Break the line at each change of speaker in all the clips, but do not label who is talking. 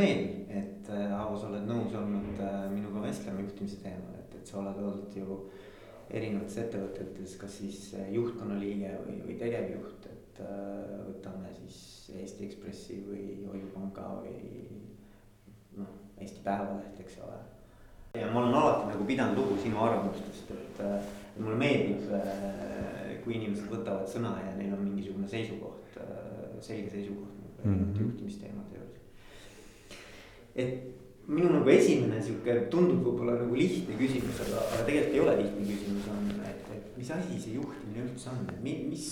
meel, et äh, Aavo, sa oled nõus olnud äh, minuga vestlema juhtimise teemal, et, et sa oled olnud ju erinevates ettevõtetes, kas siis äh, juhtkonna liige või, või tegevjuht, et võtame siis Eesti Ekspressi või Hoiupanga või noh, Eesti Päevaleht, eks ole. ja ma olen alati nagu pidanud lugu sinu arvamustest, et mulle meeldib, kui inimesed võtavad sõna ja neil on mingisugune seisukoht, selge seisukoht mm -hmm. juhtimisteemade. Et minu nagu esimene sihuke tundub võib-olla nagu lihtne küsimus, aga, aga tegelikult ei ole lihtne küsimus on, et, et mis asi see juhtimine üldse on, et mis,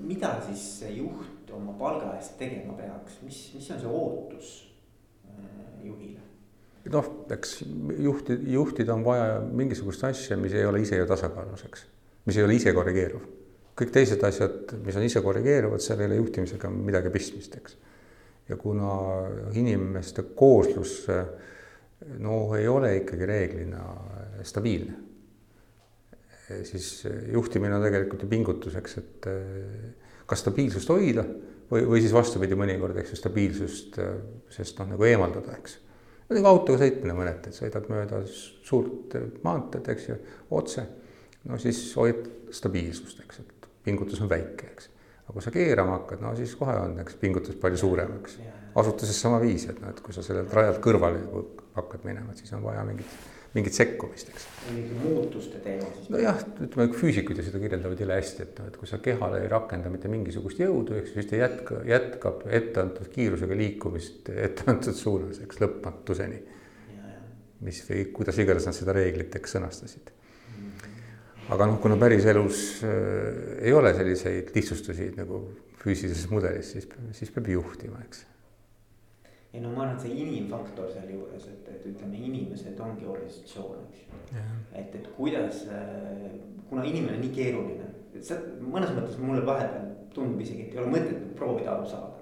mida siis see juht oma palga eest tegema peaks, mis, mis on see ootus äh, juhile?
noh, eks juhti, juhtida on vaja mingisugust asja, mis ei ole ise ju tasakaalus, eks, mis ei ole ise korrigeeruv kõik teised asjad, mis on ise korrigeeruvad, seal ei ole juhtimisega midagi pistmist, eks. Ja kuna inimeste kooslus no ei ole ikkagi reeglina stabiilne, siis juhtimine on tegelikult ju pingutuseks, et kas stabiilsust hoida või, või siis vastupidi, mõnikord, eks ju, stabiilsust, sest noh, nagu eemaldada, eks. nagu autoga sõitmine mõneti, et sõidad mööda suurt maanteed, eks ju, otse, no siis hoiad stabiilsust, eks, et pingutus on väike, eks. Aga kui sa keerama hakkad, no siis kohe on, eks, pingutus palju suurem, eks. asutuses sama viis, et noh, et kui sa sellelt rajalt kõrvale hakkad minema, siis on vaja mingit, mingit sekkumist, eks.
mingi muutuste teema siis.
nojah, ütleme füüsikud ju seda kirjeldavad jõle hästi, et noh, et kui sa kehale ei rakenda mitte mingisugust jõudu, eks siis ta jätka, jätkab etteantud kiirusega liikumist etteantud suunas, eks lõpmatuseni. mis või kuidas iganes nad seda reeglit, eks sõnastasid aga noh, kuna päriselus äh, ei ole selliseid lihtsustusi nagu füüsilises mudelis, siis, siis peab juhtima, eks.
ei no ma arvan, et see inimfaktor sealjuures, et, et ütleme, inimesed ongi organisatsioon, eks ju. et, et kuidas, äh, kuna inimene on nii keeruline, et see mõnes mõttes mulle vahepeal tundub isegi, et ei ole mõtet proovida aru saada.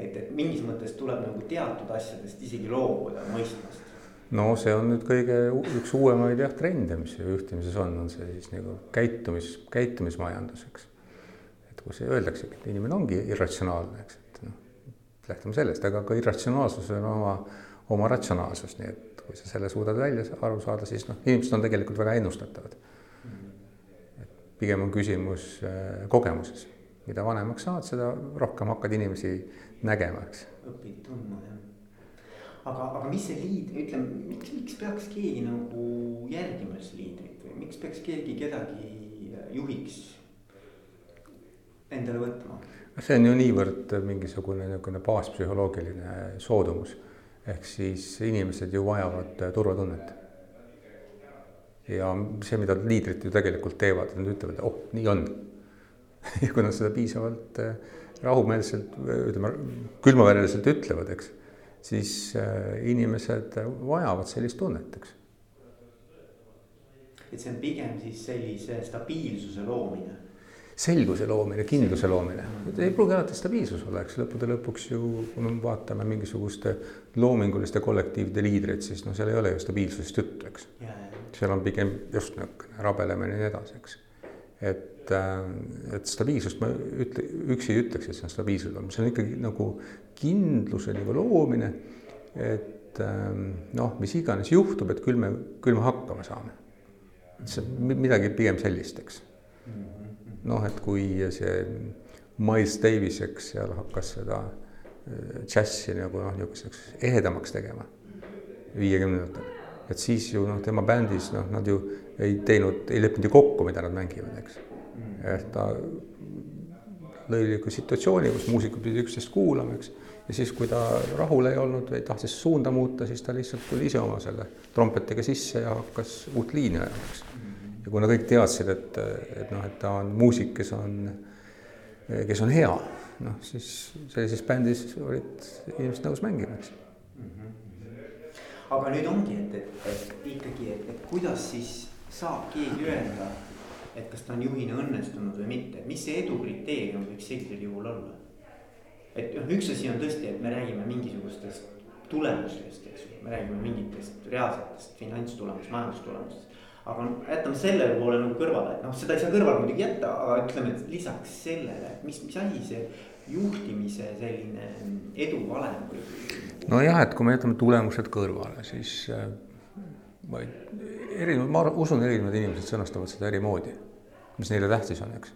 et, et mingis mõttes tuleb nagu teatud asjadest isegi loobuda mõistmast
no see on nüüd kõige üks uuemaid jah trende, mis juhtimises on, on see siis nagu käitumis, käitumismajandus, eks. et kus öeldaksegi, et inimene ongi irratsionaalne, eks, et noh, lähtume sellest, aga ka irratsionaalsusel on oma, oma ratsionaalsus, nii et kui sa selle suudad välja aru saada, siis noh, inimesed on tegelikult väga ennustatavad. pigem on küsimus äh, kogemuses, mida vanemaks saad, seda rohkem hakkad inimesi nägema, eks.
õpid tundma aga, aga mis see liid, ütleme, miks, miks peaks keegi nagu järgima siis liidrit või miks peaks keegi kedagi juhiks endale võtma?
see on ju niivõrd mingisugune niisugune baaspsühholoogiline soodumus. ehk siis inimesed ju vajavad turvatunnet. ja see, mida liidrid ju tegelikult teevad, nad ütlevad, oh, nii on ja kui nad seda piisavalt rahumeelselt, ütleme külmavereliselt ütlevad, eks siis äh, inimesed vajavad sellist tunnet, eks.
et see on pigem siis sellise stabiilsuse loomine
selguse loomine, kindluse loomine, ei pruugi alati stabiilsus olla, eks lõppude lõpuks ju, kui me vaatame mingisuguste loominguliste kollektiivide liidreid, siis noh, seal ei ole ju stabiilsusest juttu, eks. seal on pigem just niisugune rabelemine ja nii edasi, eks. Et, äh, et stabiilsust ma ütle, üksi ei ütleks, et see on stabiilsus, see on ikkagi nagu kindluse nagu loomine, et ähm, noh, mis iganes juhtub, et küll me, küll me hakkama saame. see midagi pigem sellist, eks. noh, et kui see Miles Davis, eks seal hakkas seda äh, džässi nagu noh, niisuguseks ehedamaks tegema viiekümnendatel, et siis ju noh, tema bändis noh, nad ju ei teinud, ei leppinud ju kokku, mida nad mängivad, eks. et ta lõi nagu situatsiooni, kus muusikud pidid üksteist kuulama, eks ja siis, kui ta rahul ei olnud või tahtis suunda muuta, siis ta lihtsalt tuli ise oma selle trompetiga sisse ja hakkas uut liini ajama, eks. ja kuna kõik teadsid, et, et noh, et ta on muusik, kes on, kes on hea, noh, siis sellises bändis olid inimesed nõus mängima, eks
aga nüüd ongi, et, et, et ikkagi, et, et kuidas siis saab keegi öelda, et kas ta on juhina õnnestunud või mitte, mis see edu kriteerium võiks sellisel juhul olla? et noh, üks asi on tõesti, et me räägime mingisugustest tulemustest, eks ju, me räägime mingitest reaalsetest finantstulemust, majandustulemustest. aga jätame selle poole nagu kõrvale, et noh, seda ei saa kõrvale muidugi jätta, aga ütleme, et lisaks sellele, mis, mis asi see juhtimise selline eduvalem või?
nojah, et kui me jätame tulemused kõrvale, siis äh, ma ei, erinevad, ma usun, erinevad inimesed sõnastavad seda eri moodi, mis neile tähtis on, eks.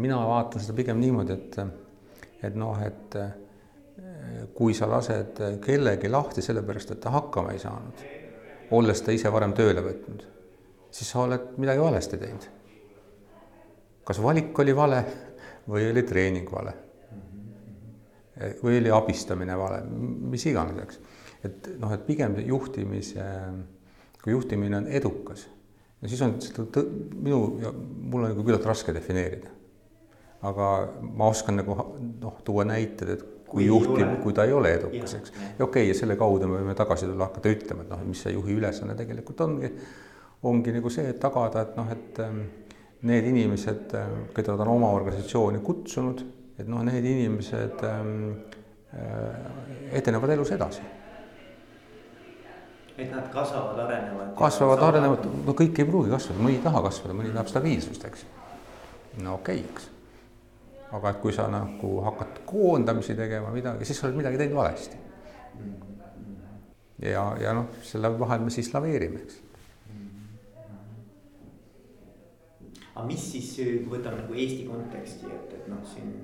mina vaatan seda pigem niimoodi, et, et noh, et äh, kui sa lased kellegi lahti sellepärast, et ta hakkama ei saanud, olles ta ise varem tööle võtnud, siis sa oled midagi valesti teinud. kas valik oli vale või oli treening vale? või oli abistamine vale, mis iganes, eks. et noh, et pigem juhtimise, kui juhtimine on edukas, no siis on seda minu ja mul on nagu küllalt raske defineerida. aga ma oskan nagu noh, tuua näited, et kui juhtiv, kui ta ei ole edukas, eks. ja okei okay,, ja selle kaudu me võime tagasi tulla, hakata ütlema, et noh, mis see juhi ülesanne tegelikult ongi. ongi nagu see, et tagada, et noh, et ähm, need inimesed, äh, keda ta on oma organisatsiooni kutsunud, et noh, need inimesed ähm, äh, edenevad elus edasi.
Et nad kasvavad, arenevad.
kasvavad, arenevad, no kõik ei pruugi kasvada, mõni ei taha kasvada, mõni tahab stabiilsust, eks. no okei okay,, eks aga et kui sa nagu hakkad koondamisi tegema midagi, siis sa oled midagi teinud valesti. ja, ja noh, selle vahel me siis laveerime, eks.
aga mis siis, kui võtame nagu Eesti konteksti, et, et noh, siin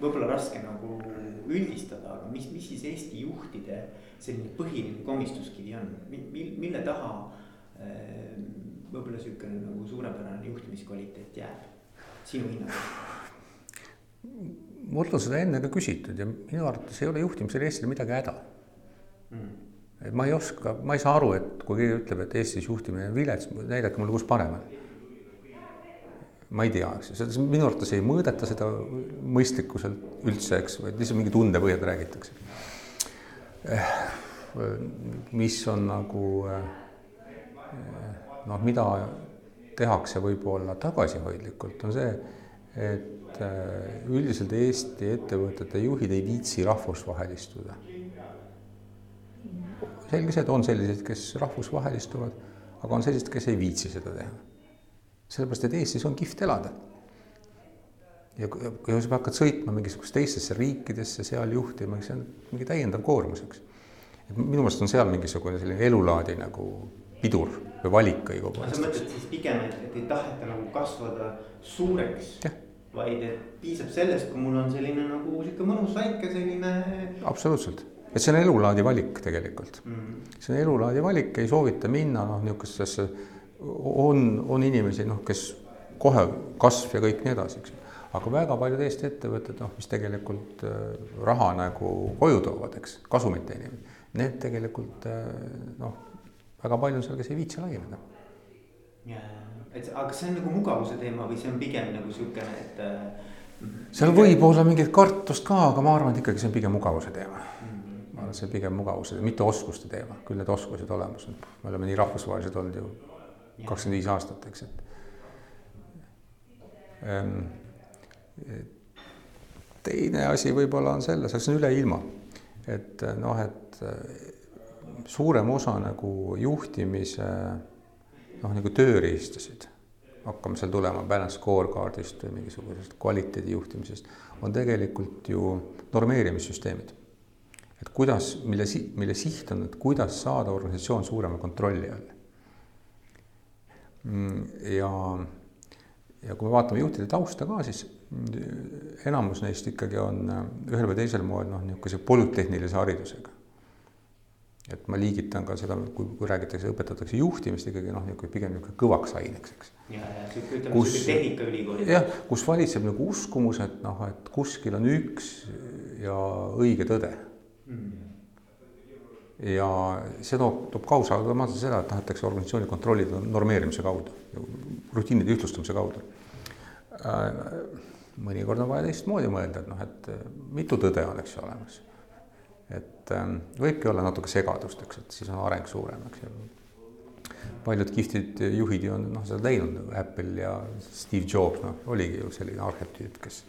võib-olla raske nagu üldistada, aga mis, mis siis Eesti juhtide selline põhiline komistuskivi on, mil, mille taha eh, võib-olla niisugune nagu suurepärane juhtimiskvaliteet jääb sinu hinnangul?
mult on seda enne ka küsitud ja minu arvates ei ole juhtimisel Eestil midagi häda mm.. et ma ei oska, ma ei saa aru, et kui keegi ütleb, et Eestis juhtimine on vilets, näidake mulle, kus parem on. ma ei tea, eks ju, minu arvates ei mõõdeta seda mõistlikkuselt üldse, eks, vaid lihtsalt mingi tundepõhjal räägitakse. Eh, mis on nagu eh, noh, mida tehakse võib-olla tagasihoidlikult, on see, et äh, üldiselt Eesti ettevõtete juhid ei viitsi rahvusvahelistuda. selge see, et on selliseid, kes rahvusvahelistuvad, aga on sellised, kes ei viitsi seda teha. sellepärast, et Eestis on kihvt elada. Ja kui sa hakkad sõitma mingisugustesse teistesse riikidesse, seal juhtima, see on mingi täiendav koormus, eks. et minu meelest on seal mingisugune selline elulaadi nagu pidur või valik õigupoolest.
sa mõtled siis pigem, et, et ei taheta nagu kasvada suureks? vaid et piisab sellest, kui mul on selline nagu sihuke mõnus väike selline.
absoluutselt, et see on elulaadi valik tegelikult mm. -hmm. see on elulaadi valik, ei soovita minna noh, niisugustesse, on, on inimesi noh, kes kohe kasv ja kõik nii edasi, eks. Aga väga paljud Eesti ettevõtted, noh, mis tegelikult äh, raha nagu koju toovad, eks, kasumit teenivad, need tegelikult äh, noh, väga palju on seal, kes ei viitsi laieneda
yeah et aga kas see on nagu mugavuse teema või see on pigem nagu siukene, et.
Äh, seal võib olla mingit kartust ka, aga ma arvan, et ikkagi see on pigem mugavuse teema mm. -hmm. ma arvan, see on pigem mugavuse, mitte oskuste teema, küll need oskused olemas on, me oleme nii rahvusvahelised olnud ju kakskümmend viis aastat, eks, et ähm,. Teine asi võib-olla on selles, see on üle ilma, et noh, et suurem osa nagu juhtimise noh, nagu tööriistasid, hakkame seal tulema balance scorecard'ist või mingisugusest kvaliteedi juhtimisest, on tegelikult ju normeerimissüsteemid. et kuidas, mille, mille siht on, et kuidas saada organisatsioon suurema kontrolli all. Mm, ja, ja kui me vaatame juhtide tausta ka, siis enamus neist ikkagi on ühel või teisel moel noh, niisuguse polütehnilise haridusega et ma liigitan ka seda, kui, kui räägitakse, õpetatakse juhtimist ikkagi noh, niisugune pigem niisugune kõvaks aineks, eks.
ja, ja sihuke ütleme kus, tehnikaülikoolid.
jah, kus valitseb nagu uskumus, et noh, et kuskil on üks ja õige tõde mm.. ja see toob, toob kaasa automaatselt seda, et tahetakse organisatsiooni kontrollida normeerimise kaudu, rutiinide ühtlustamise kaudu äh,. Mõnikord on vaja teistmoodi mõelda, et noh, et mitu tõde on, eks ju, olemas et ähm, võibki olla natuke segadust, eks, et siis on areng suurem, eks ju. paljud kihvtid juhid ju on noh, seda teinud Apple ja Steve Jobs, noh, oligi ju selline arhetüüp, kes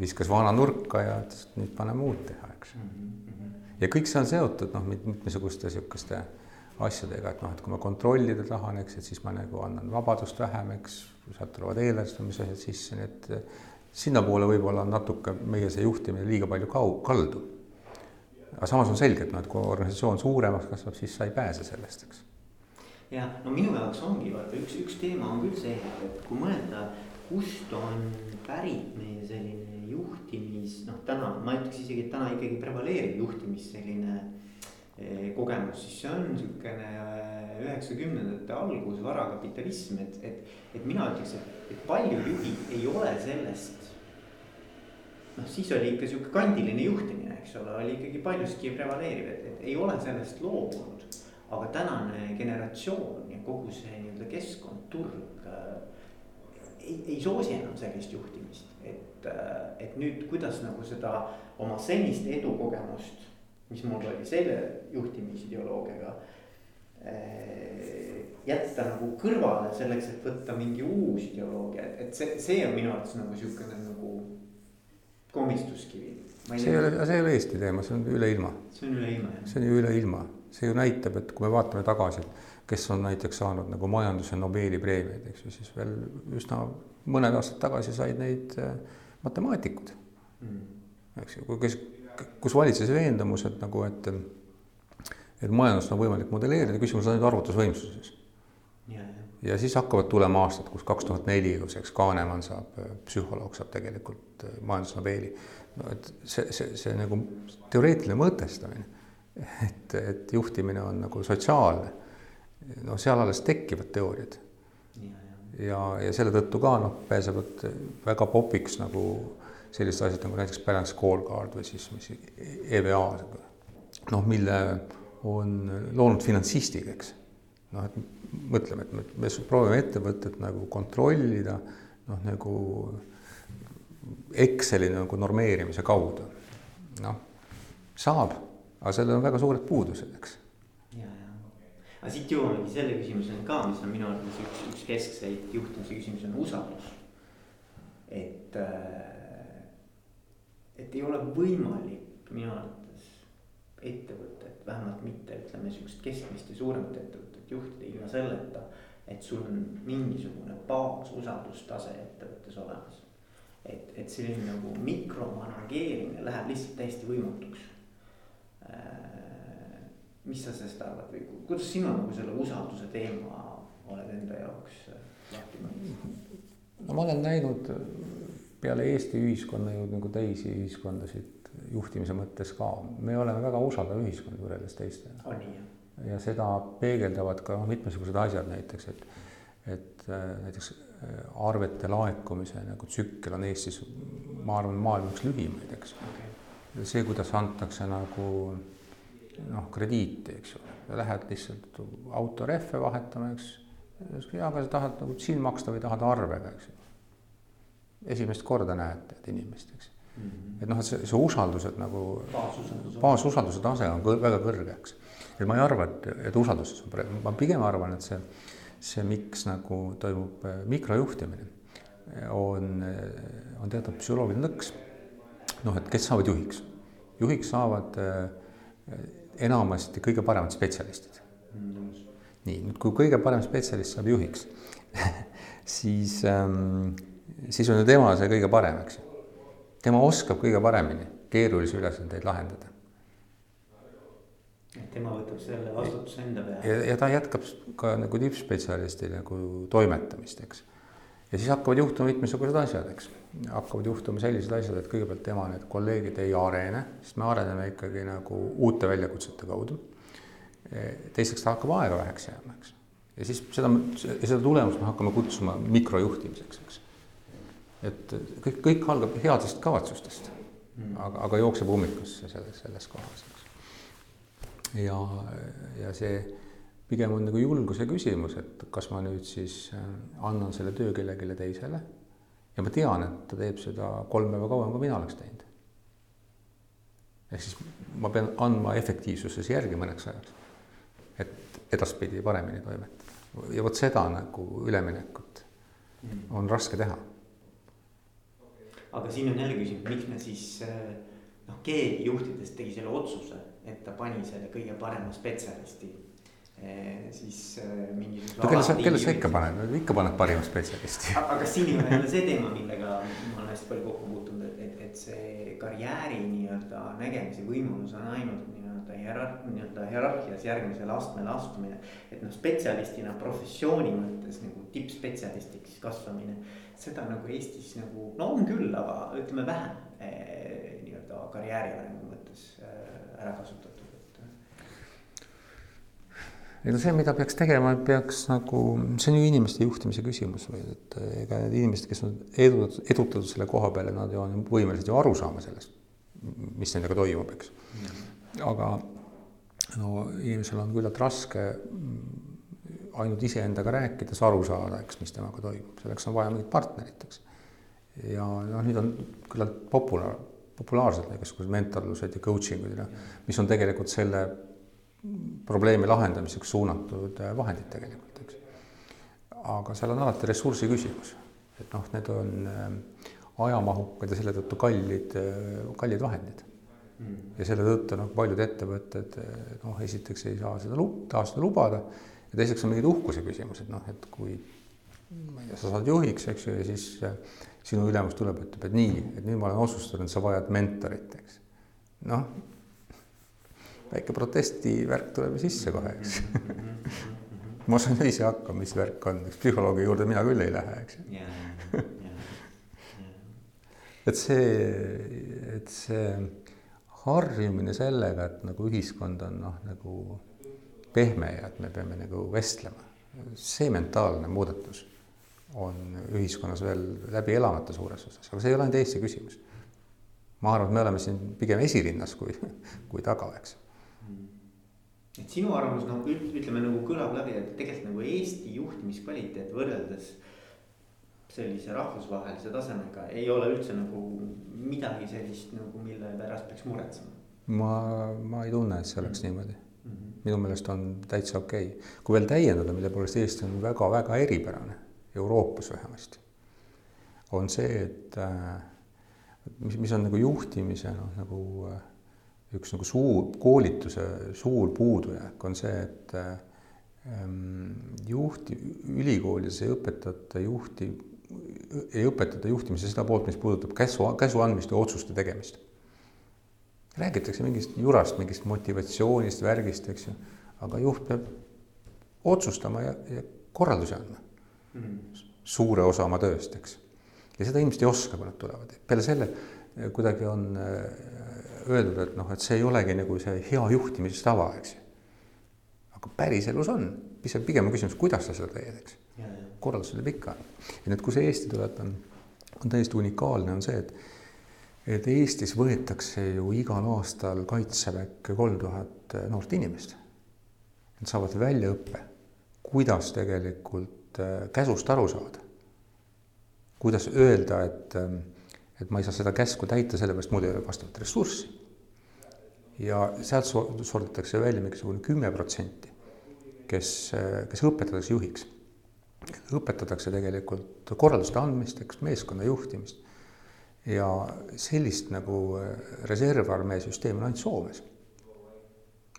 viskas vana nurka ja ütles, et nüüd paneme uut teha, eks. ja kõik see on seotud noh, mitmesuguste niisuguste asjadega, et noh, et kui ma kontrollida tahan, eks, et siis ma nagu annan vabadust vähem, eks, sealt tulevad eelarvestamise asjad sisse, nii et sinnapoole võib-olla on natuke meie see juhtimine liiga palju kau-, kaldu aga samas on selge, et noh, et kui organisatsioon suuremaks kasvab, siis sa ei pääse sellest, eks.
ja no minu jaoks ongi vaata üks, üks teema on küll see, et kui mõelda, kust on pärit meie selline juhtimis, noh, täna ma ütleks isegi, et täna ikkagi prevaleerib juhtimis selline eh, kogemus, siis see on niisugune eh, üheksakümnendate algus, varakapitalism, et, et, et mina ütleks, et, et paljud juhid ei ole sellest noh, siis oli ikka sihuke kandiline juhtimine, eks ole, oli ikkagi paljuski prevaleeriv, et, et ei ole sellest loobunud. aga tänane generatsioon ja kogu see nii-öelda keskkond, turg äh, ei, ei soosi enam sellist juhtimist, et et nüüd, kuidas nagu seda oma senist edukogemust, mis mul oli selle juhtimisideoloogiaga äh, jätta nagu kõrvale selleks, et võtta mingi uus ideoloogia, et, et see, see on minu arvates nagu sihukene nagu komistuskivi.
see ei ole, see ei ole Eesti teema, see on üle ilma.
see on üle ilma jah.
see on ju üle ilma, see ju näitab, et kui me vaatame tagasi, kes on näiteks saanud nagu majanduse Nobeli preemiaid, eks ju, siis veel üsna mõned aastad tagasi said neid äh, matemaatikud mm.. eks ju, kes, kus valitses veendumus, et nagu, et et majandust on võimalik modelleerida, küsimus on ainult arvutusvõimsuses ja siis hakkavad tulema aastad, kus kaks tuhat neli, kus eks Kaneman saab, psühholoog saab tegelikult äh, majandusnobeeli. no et see, see, see nagu teoreetiline mõtestamine, et, et juhtimine on nagu sotsiaalne, no seal alles tekivad teooriad. ja, ja selle tõttu ka noh, pääsevad väga popiks nagu sellised asjad nagu näiteks balance scorecard või siis mis EVA, noh, mille on loonud finantsistid, eks noh, et mõtleme, et me, me proovime ettevõtet nagu kontrollida noh, nagu Exceli nagu normeerimise kaudu. noh, saab, aga sellel on väga suured puudused, eks.
ja, ja, aga siit jõuamegi selle küsimuseni ka, mis on minu arvates üks, üks keskseid juhtimise küsimusi on usaldus. et, äh, et ei ole võimalik minu arvates ettevõtet, vähemalt mitte ütleme sihukest keskmist ja suuremat ettevõtet juhtida ilma selleta, et sul on mingisugune baasusaldustase ettevõttes olemas. et, et selline nagu mikromanageerimine läheb lihtsalt täiesti võimatuks. Äh, mis sa sellest arvad või kuidas sina nagu selle usalduse teema oled enda jaoks lahti mõelnud?
no ma olen näinud peale Eesti ühiskonna ju nagu teisi ühiskondasid juhtimise mõttes ka, me oleme väga usaldav ühiskond võrreldes teistega.
on nii jah?
ja seda peegeldavad ka noh, mitmesugused asjad näiteks, et, et äh, näiteks äh, arvete laekumise nagu tsükkel on Eestis, ma arvan, maailma üks lühimaid, eks okay.. see, kuidas antakse nagu noh, krediiti, eks ju, lähed lihtsalt autorehve vahetama, eks. ja, aga sa tahad nagu siin maksta või tahad arvega, eks ju. Esimest korda näed tead inimest, eks mm. -hmm. et noh, et see, see usaldused nagu baasusalduse, tase on kõr, väga kõrge, eks et ma ei arva, et, et usalduses on probleem, ma pigem arvan, et see, see, miks nagu toimub äh, mikrojuhtimine, on, äh, on teatav psühholoogiline nõks. noh, et kes saavad juhiks? juhiks saavad äh, enamasti kõige paremad spetsialistid mm.. nii, nüüd kui kõige parem spetsialist saab juhiks siis ähm,, siis on ju tema see kõige parem, eks ju. tema oskab kõige paremini keerulisi ülesandeid lahendada
et tema võtab selle vastutuse enda peale.
ja, ja ta jätkab ka nagu tippspetsialisti nagu toimetamist, eks. ja siis hakkavad juhtuma mitmesugused asjad, eks. hakkavad juhtuma sellised asjad, et kõigepealt tema need kolleegid ei arene, sest me areneme ikkagi nagu uute väljakutsete kaudu. teiseks ta hakkab aega väheks jääma, eks. ja siis seda, seda tulemust me hakkame kutsuma mikrojuhtimiseks, eks. Et kõik, kõik algab headest kavatsustest mm., aga, aga jookseb ummikusse selles, selles kohas ja, ja see pigem on nagu julguse küsimus, et kas ma nüüd siis äh, annan selle töö kellelegi teisele ja ma tean, et ta teeb seda kolm päeva kauem, kui mina oleks teinud. ehk siis ma pean andma efektiivsuses järgi mõneks ajaks, et edaspidi paremini toimetada ja vot seda nagu üleminekut on raske teha.
Aga siin on jälle küsimus, miks me siis äh, noh, keegi juhtidest tegi selle otsuse et ta pani selle kõige parema spetsialisti siis mingisuguse.
no kelle sa, kelle sa ikka paned, ikka paned parima spetsialisti.
aga siin on jälle see teema, millega ma olen hästi palju kokku puutunud, et, et, et see karjääri nii-öelda nägemise võimalus on ainult nii-öelda hierarh-, nii-öelda hierarhias järgmisele astmele astumine. et noh, spetsialistina professiooni mõttes nagu tippspetsialistiks kasvamine, seda nagu Eestis nagu no on küll, aga ütleme vähem eh, nii-öelda karjääri arengu mõttes eh, ära kasutatud
ei no see, mida peaks tegema, peaks nagu, see on ju inimeste juhtimise küsimus või et ega need inimesed, kes on edutatud, edutatud selle koha peale, nad ju on võimelised ju aru saama sellest, mis nendega toimub, eks. aga no inimesel on küllalt raske ainult iseendaga rääkides aru saada, eks, mis temaga toimub, selleks on vaja mingit partnerit, eks. ja noh, nüüd on küllalt populaar, populaarsed igasugused mentorlused ja coaching ud, mis on tegelikult selle probleemi lahendamiseks suunatud äh, vahendid tegelikult, eks. aga seal on alati ressursi küsimus, et noh, need on äh, ajamahukad ja selle tõttu kallid, äh, kallid vahendid. Mm.. ja selle tõttu noh, paljud ettevõtted noh, esiteks ei saa seda taha seda lubada ja teiseks on mingid uhkuse küsimused, noh, et kui ma ei tea, sa saad juhiks, eks ju, ja siis sinu ülemus tuleb, ütleb, et nii, et nüüd ma olen otsustanud, sa vajad mentorit, eks. noh väike protestivärk tuleb ju sisse kohe, eks. Ma saan ju ise hakkama, mis värk on, eks psühholoogi juurde mina küll ei lähe, eks. Et see, et see harjumine sellega, et nagu ühiskond on noh, nagu pehme ja et me peame nagu vestlema, see mentaalne muudatus on ühiskonnas veel läbi elamata suures osas, aga see ei ole ainult Eesti küsimus. ma arvan, et me oleme siin pigem esirinnas kui, kui taga, eks
et sinu arvamus noh, ütleme nagu kõlab läbi, et tegelikult nagu Eesti juhtimiskvaliteet võrreldes sellise rahvusvahelise tasemega ei ole üldse nagu midagi sellist nagu, mille pärast peaks muretsema.
ma, ma ei tunne, et see oleks mm niimoodi. Minu meelest on täitsa okei okay., kui veel täiendada, mille poolest Eesti on väga-väga eripärane, Euroopas vähemasti, on see, et äh, mis, mis on nagu juhtimise noh, nagu äh, üks nagu suur koolituse suur puudujääk on see, et ähm, juhti, ülikoolides ei õpetata juhti, ei õpetata juhtimise seda poolt, mis puudutab käsu, käsu andmist ja otsuste tegemist. Räägitakse mingist jurast, mingist motivatsioonist, värgist, eks ju, aga juht peab otsustama ja, ja korraldusi andma mm. -hmm. suure osa oma tööst, eks. ja seda inimesed ei oska, kui nad tulevad, peale selle kuidagi on öeldud, et noh, et see ei olegi nagu see hea juhtimistava, eks ju. aga päriselus on, pigem on küsimus, kuidas sa seda teed, eks. korraldus tuleb ikka. ja nüüd, kui see Eesti tuleb, on, on täiesti unikaalne, on see, et et Eestis võetakse ju igal aastal kaitseväkke kolm tuhat noort inimest. Nad saavad väljaõppe, kuidas tegelikult äh, käsust aru saada. kuidas öelda, et ähm, et ma ei saa seda käsku täita, sellepärast mul ei ole vastavat ressurssi. ja sealt sorditakse välja mingisugune kümme protsenti, kes, kes õpetatakse juhiks. õpetatakse tegelikult korralduste andmist, eks meeskonna juhtimist. Ja sellist nagu reservarmee süsteemi on ainult Soomes.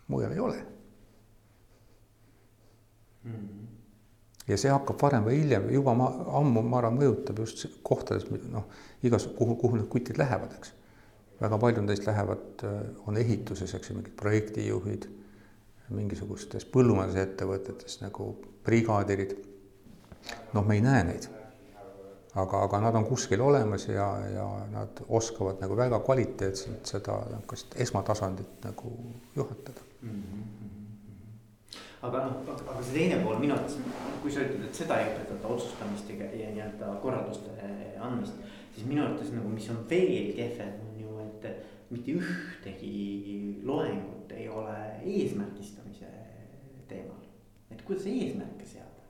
mujal ei ole mm. -hmm ja see hakkab varem või hiljem juba ma ammu, ma arvan, mõjutab just kohtades noh, igas, kuhu, kuhu need kutid lähevad, eks. väga paljud neist lähevad, äh, on ehituses, eks ju, mingid projektijuhid, mingisugustes põllumajandusettevõtetes nagu brigaadirid. noh, me ei näe neid. Aga, aga nad on kuskil olemas ja, ja nad oskavad nagu väga kvaliteetselt seda kas esmatasandit nagu juhatada mm. -hmm
aga noh, aga see teine pool minu arvates, kui sa ütled, et seda ei õpetata otsustamist ja, ja nii-öelda korralduste andmist. siis minu arvates nagu, mis on veel kehvem, on ju, et mitte ühtegi loengut ei ole eesmärgistamise teemal. et kuidas eesmärke seada?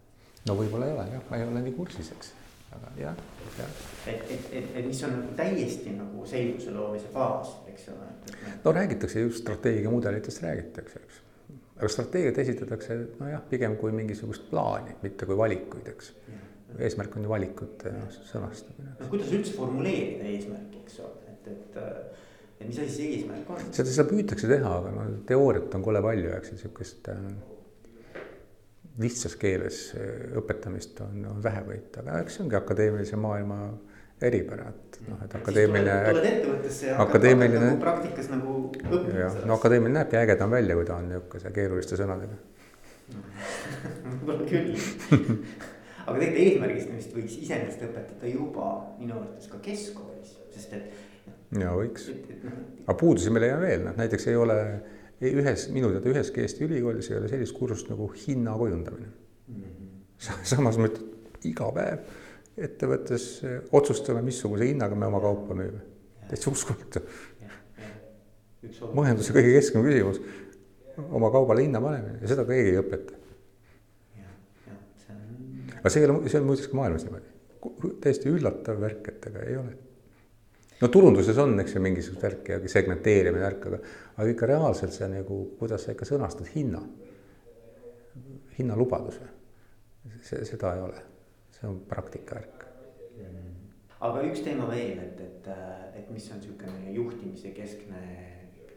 no võib-olla ei ole jah, ma ei ole nii kursis, eks, aga jah,
jah. et, et, et, et mis on nagu täiesti nagu selguse loomise faas, eks ole.
no räägitakse just strateegiamudelitest räägitakse, eks aga strateegiat esitatakse nojah, pigem kui mingisugust plaani, mitte kui valikuid, eks. eesmärk on ju valikute noh, sõnastamine.
no kuidas üldse formuleerida eesmärki, eks ole, et, et, et mis asi see eesmärk on?
seda, seda püütakse teha, aga no teooriat on kole palju, eks ju, sihukest äh, lihtsas keeles õpetamist on, on vähevõitu, aga eks see ongi akadeemilise maailma eripära, et noh, et akadeemiline.
tuled ettevõttesse ja
akadeemiline,
nagu praktikas nagu õppima.
jah, no akadeemiline näebki ägedam välja, kui ta on niisuguse keeruliste sõnadega
võib-olla küll aga tegelikult eesmärgistamist võiks iseenesest õpetada juba minu arvates ka keskkoolis, sest et.
ja võiks, noh, aga puudusi meil ei ole veel, noh näiteks ei ole ühes, minu teada üheski Eesti ülikoolis ei ole sellist kursust nagu hinna kujundamine mm. -hmm. samas me iga päev ettevõttes otsustame, missuguse hinnaga me oma kaupa müüme. täitsa uskumatu. majanduse kõige keskne küsimus, oma kaubale hinna panemine ja seda keegi ei õpeta. aga see ei ole, see on muideks ka maailmas niimoodi, täiesti üllatav värk, et aga ei ole. No turunduses on, eks ju, mingisugust värki ja segmenteerimine värk, aga, aga ikka reaalselt see nagu, kuidas sa ikka sõnastad hinna, hinnalubaduse, see, seda ei ole. See on praktika värk.
Mm.. aga üks teema veel, et, et, et mis on niisugune juhtimise keskne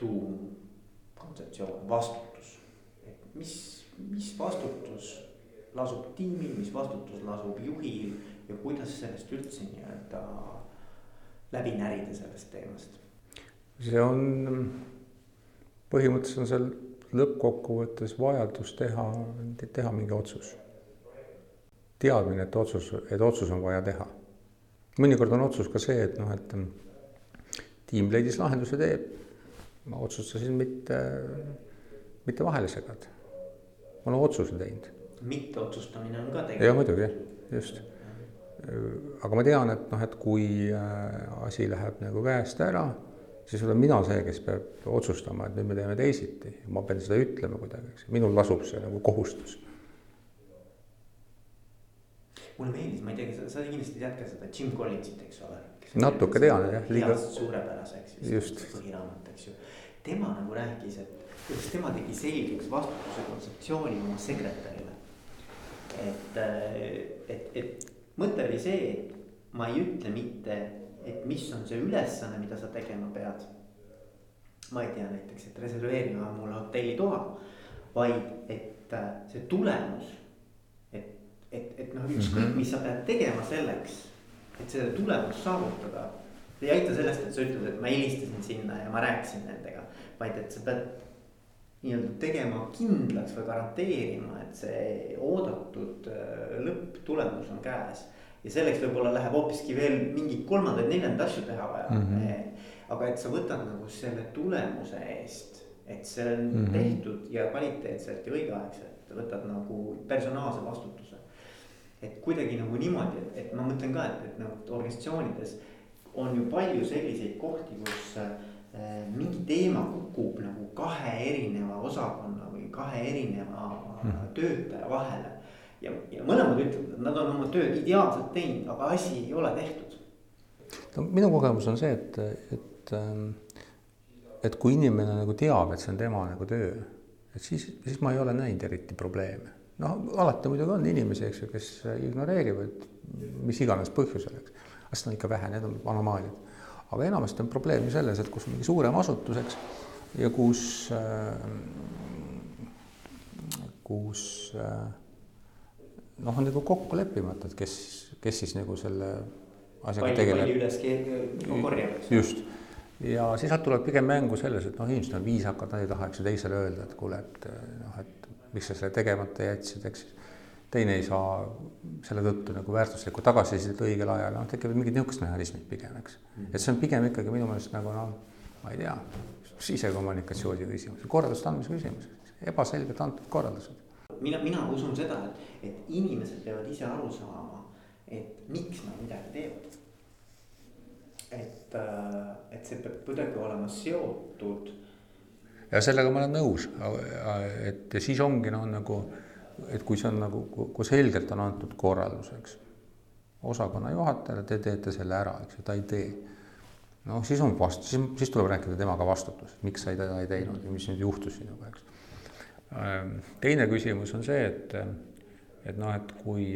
tuumkontseptsioon, vastutus. et mis, mis vastutus lasub tiimil, mis vastutus lasub juhil ja kuidas sellest üldse nii-öelda läbi närida sellest teemast?
see on, põhimõtteliselt on seal lõppkokkuvõttes vajadus teha, teha mingi otsus teadmine, et otsus, et otsus on vaja teha. mõnikord on otsus ka see, et noh, et tiim leidis lahenduse tee. ma otsustasin mitte, mitte vahele segada. ma olen otsuse teinud.
mitteotsustamine on ka tegelikult.
ja muidugi, just. Aga ma tean, et noh, et kui äh, asi läheb nagu käest ära, siis olen mina see, kes peab otsustama, et nüüd me teeme teisiti. ma pean seda ütlema kuidagi, eks minul lasub see nagu kohustus
mulle meeldis, ma ei tea, sa, sa kindlasti tead ka seda Jim Collinsit, eks ole.
natuke tean jah.
liiga suurepärase, eks ju, põhiraamat, eks ju. tema nagu rääkis, et kuidas tema tegi selgeks vastutuse kontseptsiooni oma sekretärile. et, et, et mõte oli see, et ma ei ütle mitte, et mis on see ülesanne, mida sa tegema pead. ma ei tea näiteks, et reserveerima mulle hotellitoa, vaid et see tulemus et, et noh, ükskõik, mhm. mis sa pead tegema selleks, et seda tulemust saavutada. ei aita sellest, et sa ütled, et ma helistasin sinna ja ma rääkisin nendega, vaid et sa pead nii-öelda tegema kindlaks või garanteerima, et see oodatud äh, lõpptulemus on käes. ja selleks võib-olla läheb hoopiski veel mingeid kolmandaid-neljandaid asju teha vaja mm. -hmm. aga et sa võtad nagu selle tulemuse eest, et see on mm -hmm. tehtud ja kvaliteetselt ja õigeaegselt, võtad nagu personaalse vastutuse et kuidagi nagu niimoodi, et, et ma mõtlen ka, et, et nagu organisatsioonides on ju palju selliseid kohti, kus äh, mingi teema kukub nagu kahe erineva osakonna või kahe erineva mm. töötaja vahele. ja, ja mõlemad ütlevad, et nad on oma tööd ideaalselt teinud, aga asi ei ole tehtud.
no minu kogemus on see, et, et, ähm, et kui inimene nagu teab, et see on tema nagu töö, et siis, siis ma ei ole näinud eriti probleeme noh, alati muidugi on inimesi, eks ju, kes ignoreerivad mis iganes põhjusel, eks. aga seda on ikka vähe, need on anomaaliad. Aga enamasti on probleem ju selles, et kus mingi suurem asutus, eks, ja kus äh,, kus äh, noh, on nagu kokku leppimata, et kes, kes siis nagu selle asjaga tegeleb.
palju üles korjab, eks.
just ja siis sealt tuleb pigem mängu selles, et noh, inimesed on viisakad, nad ei taha, eks ju, teisele öelda, et kuule, et noh, et miks sa selle tegemata jätsid, eks. Teine ei saa selle tõttu nagu väärtuslikku tagasisidet õigel ajal, noh tekivad mingid niisugused mehhanismid pigem, eks. et see on pigem ikkagi minu meelest nagu noh, ma ei tea, sisekommunikatsiooni küsimus, korralduste andmise küsimus, ebaselgelt antud korraldused.
mina, mina usun seda, et, et inimesed peavad ise aru saama, et miks nad midagi teevad. et, äh, et see peab kuidagi olema seotud
ja sellega ma olen nõus, et ja siis ongi noh, nagu, et kui see on nagu, kui selgelt on antud korraldus, eks. osakonna juhatajale, te teete selle ära, eks ju, ta ei tee. noh, siis on vastu, siis, siis tuleb rääkida temaga vastutus, miks sa teda ei teinud ja mis nüüd juhtus sinuga, eks. Ehm, teine küsimus on see, et, et noh, et kui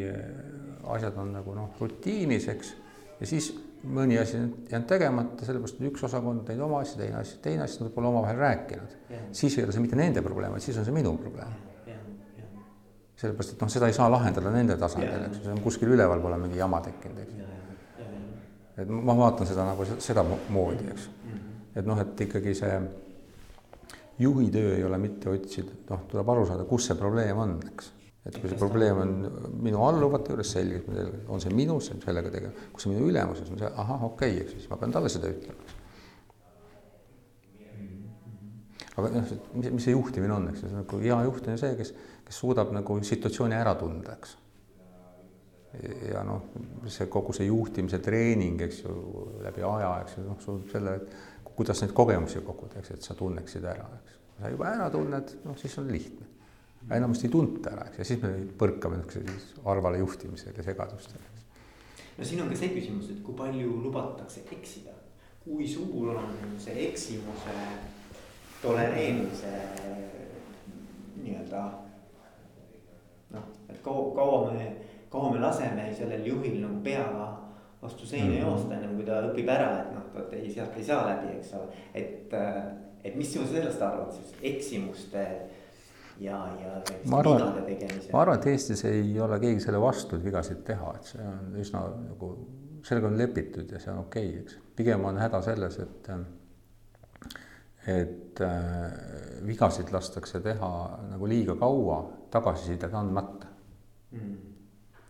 asjad on nagu noh, rutiinis, eks, ja siis mõni asi on jäänud tegemata, sellepärast et üks osakond teinud oma asja, teine asi, teine asi, nad pole omavahel rääkinud. siis ei ole see mitte nende probleem, vaid siis on see minu probleem. Sellepärast, et noh, seda ei saa lahendada nende tasandil, eks ju, see on kuskil üleval pole mingi jama tekkinud, eks ju. et ma vaatan seda nagu seda moodi, eks. et noh, et ikkagi see juhi töö ei ole mitte otsida, noh, tuleb aru saada, kus see probleem on, eks. et kui see probleem on minu alluvate juures selge, on see minus, sellega tegema, kui see minu ülemuses on see, ahah, okei okay,, eks siis ma pean talle seda ütlema, eks. aga noh, mis, mis see juhtimine on, eks, nagu hea juht on see, kes, kes suudab nagu situatsiooni ära tunda, eks ja noh, see kogu see juhtimise treening, eks ju, läbi aja, eks ju, noh, sul selle, kuidas neid kogemusi koguda, eks, et sa tunneksid ära, eks. sa juba ära tunned, noh, siis on lihtne. enamasti ei tunta ära, eks, ja siis me põrkame niisuguse arvale juhtimisel ja segadustel, eks.
no siin on ka see küsimus, et kui palju lubatakse eksida, kui suur on see eksimuse tolereerimise nii-öelda et kaua, kaua me kaua me laseme sellel juhil nagu peaga vastu seina mm -hmm. joosta, ennem kui ta õpib ära, et noh, vot ei, sealt ei saa läbi, eks ole. et, äh, et mis sa sellest arvad, siis eksimuste ja, ja.
ma arvan, ma arvan, et Eestis ei ole keegi selle vastu, et vigasid teha, et see on üsna nagu, sellega on lepitud ja see on okei okay,, eks. pigem on häda selles, et, et äh, vigasid lastakse teha nagu liiga kaua tagasisidet andmata
mm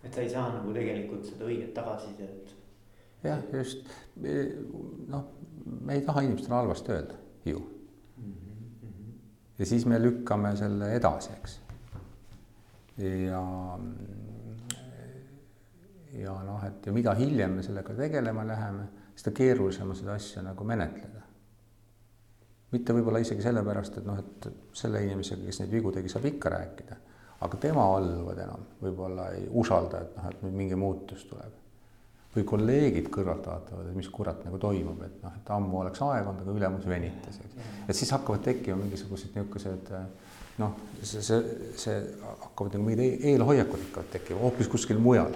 et sa ei saa nagu tegelikult seda õiget tagasisidet.
jah, just noh, me ei taha inimestele halvasti öelda ju mm. -hmm. ja siis me lükkame selle edasi, eks. ja, ja noh, et ja mida hiljem me sellega tegelema läheme, seda keerulisem on seda asja nagu menetleda. mitte võib-olla isegi sellepärast, et noh, et selle inimesega, kes neid vigu tegi, saab ikka rääkida aga tema alluvad enam võib-olla ei usalda, et noh, et nüüd mingi muutus tuleb. või kolleegid kõrvalt vaatavad, et mis kurat nagu toimub, et noh, et ammu oleks aeg olnud, aga ülemus venitas, eks. et siis hakkavad tekkima mingisugused niisugused noh, see, see, see hakkavad nagu mingid e-, eelhoiakud hakkavad tekkima hoopis kuskil mujal.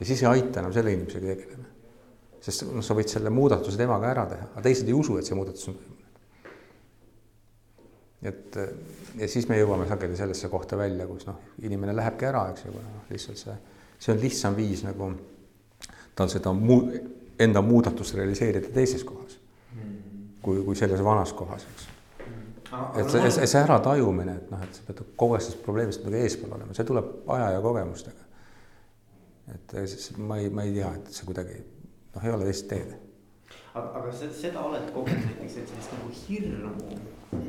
ja siis ei aita enam selle inimesega tegeleda. sest noh, sa võid selle muudatuse temaga ära teha, aga teised ei usu, et see muudatus on toimunud. et ja siis me jõuame sageli sellesse kohta välja, kus noh, inimene lähebki ära, eks ju, noh, lihtsalt see, see on lihtsam viis nagu tal seda muu, enda muudatust realiseerida teises kohas kui, kui selles vanas kohas, eks. et see, see, see äratajumine, et noh, et sa pead kogu aeg sellest probleemist nagu eespool olema, see tuleb aja ja kogemustega. et siis ma ei, ma ei tea, et see kuidagi noh, ei ole teist teed.
aga, aga seda oled kogenud näiteks, et sellist nagu hirmu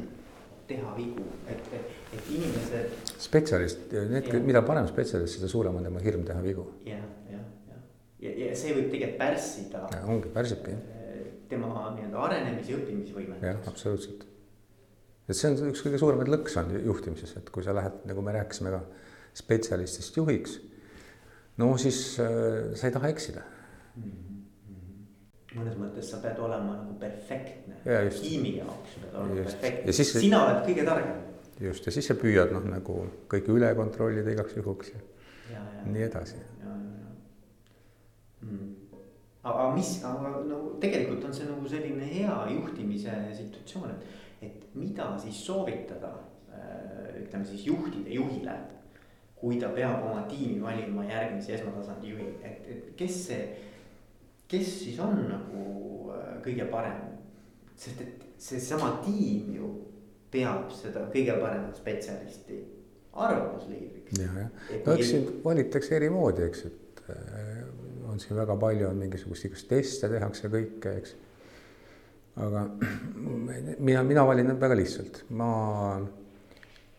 teha vigu, et, et, et inimesed.
spetsialist, need, mida parem spetsialist, seda suurem on tema hirm teha vigu.
ja, ja, ja, ja, ja see võib tegelikult pärssida.
ongi, pärsibki jah.
Eh, tema nii-öelda arenemis- ja õppimisvõimet.
jah, absoluutselt. et see on üks kõige suuremaid lõkse on juhtimises, et kui sa lähed, nagu me rääkisime ka spetsialistist juhiks. no siis äh, sa ei taha eksida mm. -hmm
mõnes mõttes sa pead olema nagu perfektne
ja,
tiimi jaoks pead olema just. perfektne, sina oled kõige targem.
just ja siis sa püüad noh, nagu kõike üle kontrollida igaks juhuks ja, ja, ja nii edasi.
Mm. aga mis, aga no tegelikult on see nagu selline hea juhtimise situatsioon, et, et mida siis soovitada äh, ütleme siis juhtide juhile kui ta peab oma tiimi valima järgmise esmatasandi juhi, et, et kes see kes siis on nagu äh, kõige parem, sest et seesama tiim ju peab seda kõige paremat spetsialisti arvamusliidriks.
ja, jah, no eks siin valitakse eri moodi, eks, et äh, on siin väga palju on mingisugust igast teste tehakse kõike, eks. aga mina, mina valin väga lihtsalt, ma,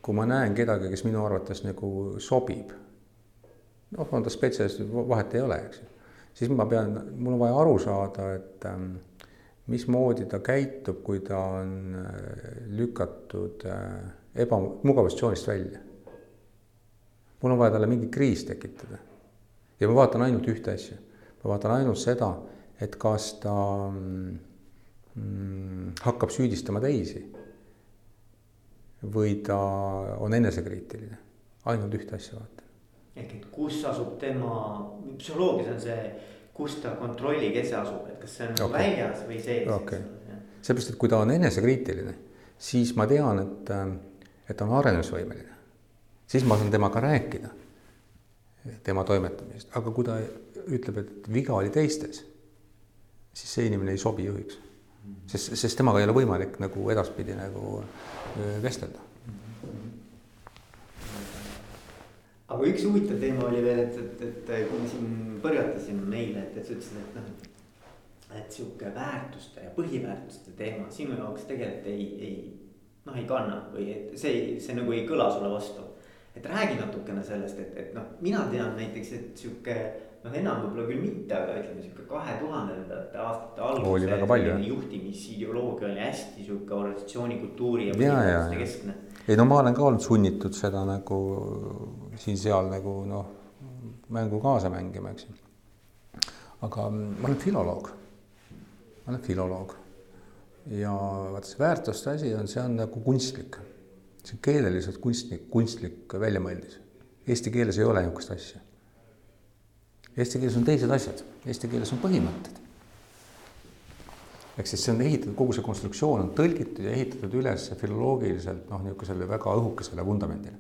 kui ma näen kedagi, kes minu arvates nagu sobib. noh, on ta spetsialist, vahet ei ole, eks siis ma pean, mul on vaja aru saada, et ähm, mismoodi ta käitub, kui ta on äh, lükatud äh, ebamugavustsoonist välja. mul on vaja talle mingi kriis tekitada. ja ma vaatan ainult ühte asja, ma vaatan ainult seda, et kas ta mm, hakkab süüdistama teisi või ta on enesekriitiline, ainult ühte asja vaatan
ehk et kus asub tema, psühholoogias on see, kus ta kontrolli kese asub, et kas see on okay. väljas või sees
okay.. seepärast, et kui ta on enesekriitiline, siis ma tean, et, et ta on arenemisvõimeline. siis ma saan temaga rääkida, tema toimetamisest, aga kui ta ütleb, et viga oli teistes, siis see inimene ei sobi juhiks. sest, sest temaga ei ole võimalik nagu edaspidi nagu vestelda
aga üks huvitav teema oli veel, et, et, et kui me siin põrgatasime eile, et, et sa ütlesid, et noh. et sihuke väärtuste ja põhiväärtuste teema sinu jaoks tegelikult ei, ei noh, ei kanna või et see, see nagu ei kõla sulle vastu. et räägi natukene sellest, et, et noh, mina tean näiteks, et sihuke noh, enam võib-olla küll mitte, aga ütleme sihuke kahe tuhandendate aastate alguse juhtimisideoloogia oli hästi sihuke organisatsiooni kultuuri ja
põhiväärtuste keskne. ei no ma olen ka olnud sunnitud seda nagu siin-seal nagu noh, mängu kaasa mängima, eks ju. aga ma olen filoloog, ma olen filoloog ja vaata see väärtuste asi on, see on nagu kunstlik, see on keeleliselt kunstlik, kunstlik väljamõeldis. Eesti keeles ei ole niisugust asja. Eesti keeles on teised asjad, eesti keeles on põhimõtted. ehk siis see on ehitatud, kogu see konstruktsioon on tõlgitud ja ehitatud üles filoloogiliselt noh, niisugusele väga õhukesele vundamendile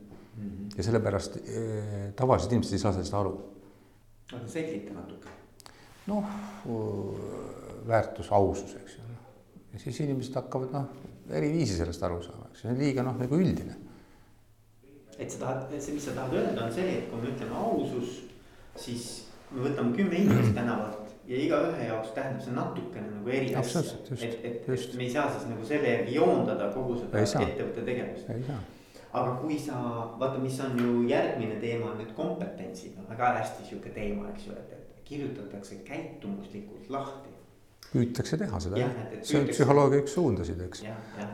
ja sellepärast eh, tavalised inimesed ei saa sellest aru.
aga selgita natuke.
noh, väärtus, ausus, eks ju. ja siis inimesed hakkavad noh, eri viisi sellest aru saama, eks see on liiga noh, nagu üldine.
et sa tahad, see, mis sa tahad öelda, on see, et kui me ütleme ausus, siis me võtame kümme inimest tänavalt ja igaühe jaoks tähendab see natukene nagu eri asja. et, et, et me ei saa siis nagu selle järgi joondada kogu seda ettevõtte tegevust.
ei saa
aga kui sa vaata, mis on ju järgmine teema on need kompetentsid, on väga hästi sihuke teema, eks ju, et, et kirjutatakse käitumuslikult lahti.
püütakse teha seda jah, see on psühholoogia üks suundasid, eks.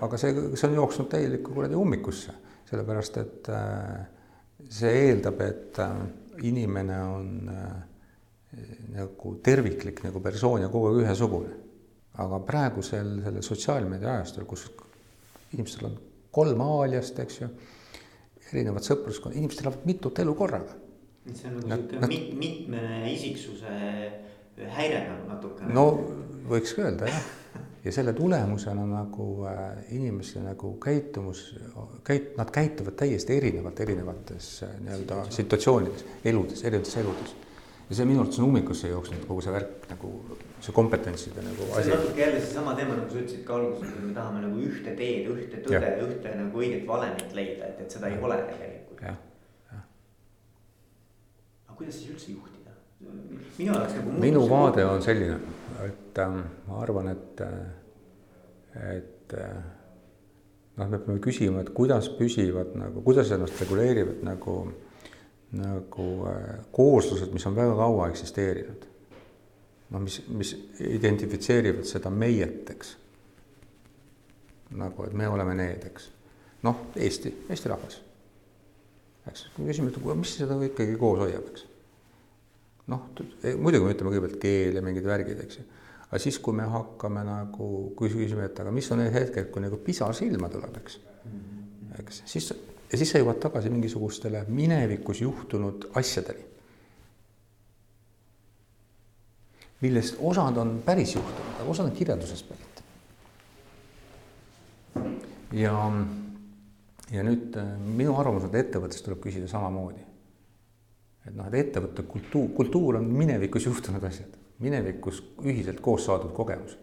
aga see, see on jooksnud täielikku kuradi ummikusse, sellepärast et äh, see eeldab, et äh, inimene on äh, nagu terviklik nagu persoon ja kogu aeg ühesugune. aga praegusel sellel sotsiaalmeedia ajastul, kus inimestel on kolm aaliast, eks ju. erinevad sõpruskond, inimesed elavad mitut elu korraga.
see on nagu sihuke mit, mitme isiksuse häire nagu natukene.
no võiks ka öelda jah ja selle tulemusena nagu äh, inimeste nagu käitumus, käit-, nad käituvad täiesti erinevalt erinevates äh, nii-öelda situatsioonides, eludes, erinevates eludes ja see minu arvates on ummikusse jooksnud kogu see värk nagu see kompetentside nagu
asi. see on natuke jälle seesama teema, nagu sa ütlesid ka alguses, et me tahame nagu ühte teed, ühte tõde, ühte nagu õiget valemit leida, et, et seda ei ole tegelikult. aga kuidas siis üldse juhtida? minu jaoks nagu.
minu vaade on selline, et äh, ma arvan, et, et äh, noh, me peame küsima, et kuidas püsivad nagu, kuidas ennast reguleerivad nagu nagu äh, kooslused, mis on väga kaua eksisteerinud. noh, mis, mis identifitseerivad seda meiet, eks. nagu, et me oleme need, eks. noh, Eesti, Eesti rahvas. eks, küsime, et mis seda ikkagi koos hoiab, eks. noh, muidugi me ütleme kõigepealt keel ja mingid värgid, eks ju. aga siis, kui me hakkame nagu, kui küsime, et aga mis on need hetked, kui nagu pisar silma tuleb, eks. eks siis ja siis sa jõuad tagasi mingisugustele minevikus juhtunud asjadeni. millest osad on päris juhtunud, aga osad on kirjandusest pärit. ja, ja nüüd äh, minu arvamus on, et ettevõttes tuleb küsida samamoodi. et noh, et ettevõtte kultuur, kultuur on minevikus juhtunud asjad, minevikus ühiselt koos saadud kogemus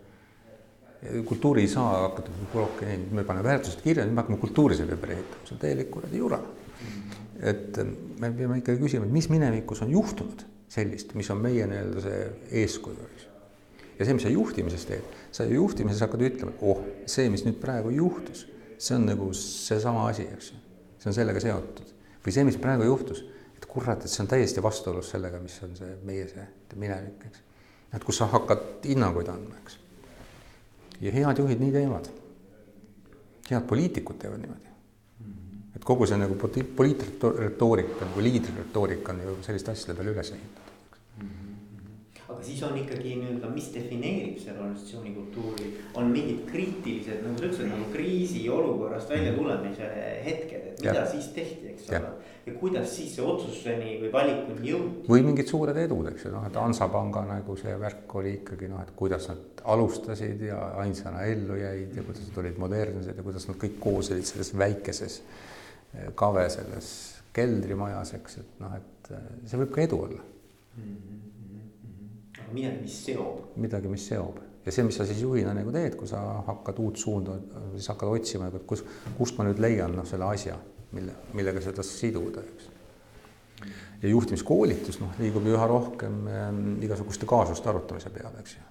kultuuri ei saa hakata, okei, me paneme väärtused kirja, nüüd me hakkame kultuuri selle ümber ehitama, see on täielik kuradi jura. et me peame ikkagi küsima, et mis minevikus on juhtunud sellist, mis on meie nii-öelda see eeskuju, eks. ja see, mis sa juhtimises teed, sa ju juhtimises hakkad ütlema, oh, see, mis nüüd praegu juhtus, see on nagu seesama asi, eks ju. see on sellega seotud või see, mis praegu juhtus, et kurat, et see on täiesti vastuolus sellega, mis on see meie see minevik, eks. et kus sa hakkad hinnanguid andma, eks ja head juhid nii teevad. head poliitikud teevad niimoodi. et kogu see nagu poliitretoorika nagu liidriretoorika on ju selliste asjade peale üles ehitatud
aga siis on ikkagi nii-öelda, mis defineerib selle organisatsiooni kultuuri, on mingid kriitilised, nagu sa ütlesid, nagu kriisiolukorrast välja tulemise hetked, et mida ja. siis tehti, eks ole. ja kuidas siis see otsuseni või valikuni jõuti.
või mingid suured edud, eks ju, noh, et Hansapanga nagu see värk oli ikkagi noh, et kuidas nad alustasid ja ainsana ellu jäid ja kuidas nad olid modernsed ja kuidas nad kõik koos olid selles väikeses eh, kave selles keldrimajas, eks, et noh, et äh, see võib ka edu olla mm.
-hmm. Midagi, mis seob.
midagi, mis seob ja see, mis sa siis juhina nagu teed, kui sa hakkad uut suunda, siis hakkad otsima, et kus, kust ma nüüd leian noh, selle asja, mille, millega seda siduda, eks. ja juhtimiskoolitus noh, liigub ju üha rohkem äh, igasuguste kaasuste arutamise peale, eks ju,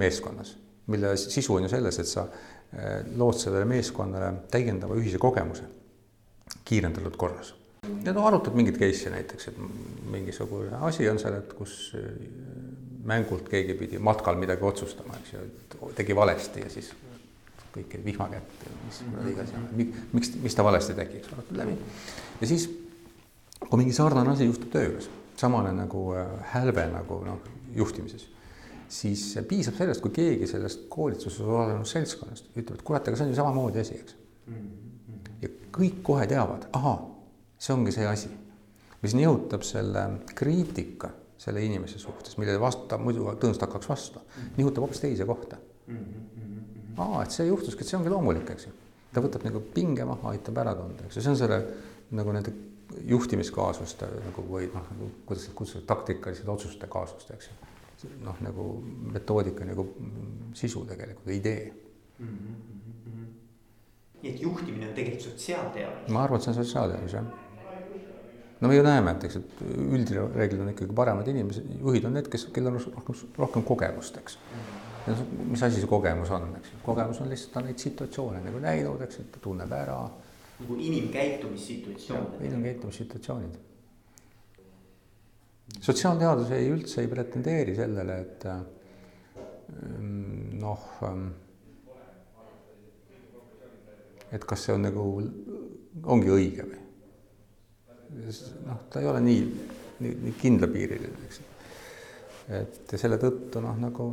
meeskonnas, mille sisu on ju selles, et sa äh, lood sellele meeskonnale täiendava ühise kogemuse kiirendatud korras ja no arutad mingeid case'e näiteks, et mingisugune asi on seal, et kus äh, mängult keegi pidi matkal midagi otsustama, eks ju, tegi valesti ja siis kõik vihma kätte, mis iganes, miks, miks ta valesti tegi, eks arutad läbi. ja siis, kui mingi sarnane asi juhtub töö juures, samane nagu äh, hälve nagu noh, juhtimises, siis piisab sellest, kui keegi sellest koolituses osalenud seltskonnast ütleb, et kurat, aga see on ju samamoodi asi, eks. ja kõik kohe teavad, ahaa see ongi see asi, mis nihutab selle kriitika selle inimese suhtes, millele vastu muidu tõenäoliselt hakkaks vastu, nihutab hoopis teise kohta. aa, et see juhtuski, et see ongi loomulik, eks ju. ta võtab nagu pinge maha, aitab ära tunda, eks ju, see on selle nagu nende juhtimiskaasuste nagu või noh, nagu kuidas neid kutsuda, taktikalised otsuste kaasuste, eks ju. noh, nagu metoodika nagu sisu tegelikult, idee mm.
-hmm. nii et juhtimine on tegelikult sotsiaalteadus?
ma arvan, et see on sotsiaalteadus, jah no me ju näeme, et eks, et üldreeglid on ikkagi paremad inimesed, juhid on need, kes, kellel on rohkem, rohkem kogemust, eks. mis asi see kogemus on, eks, kogemus on lihtsalt ta neid situatsioone nagu näinud, eks, et ta tunneb ära.
nagu inimkäitumissituatsioonid.
inimkäitumissituatsioonid. sotsiaalteadus ei üldse ei pretendeeri sellele, et mm, noh, et kas see on nagu, ongi õige või noh, ta ei ole nii, nii, nii kindlapiiriline, eks. et selle tõttu noh, nagu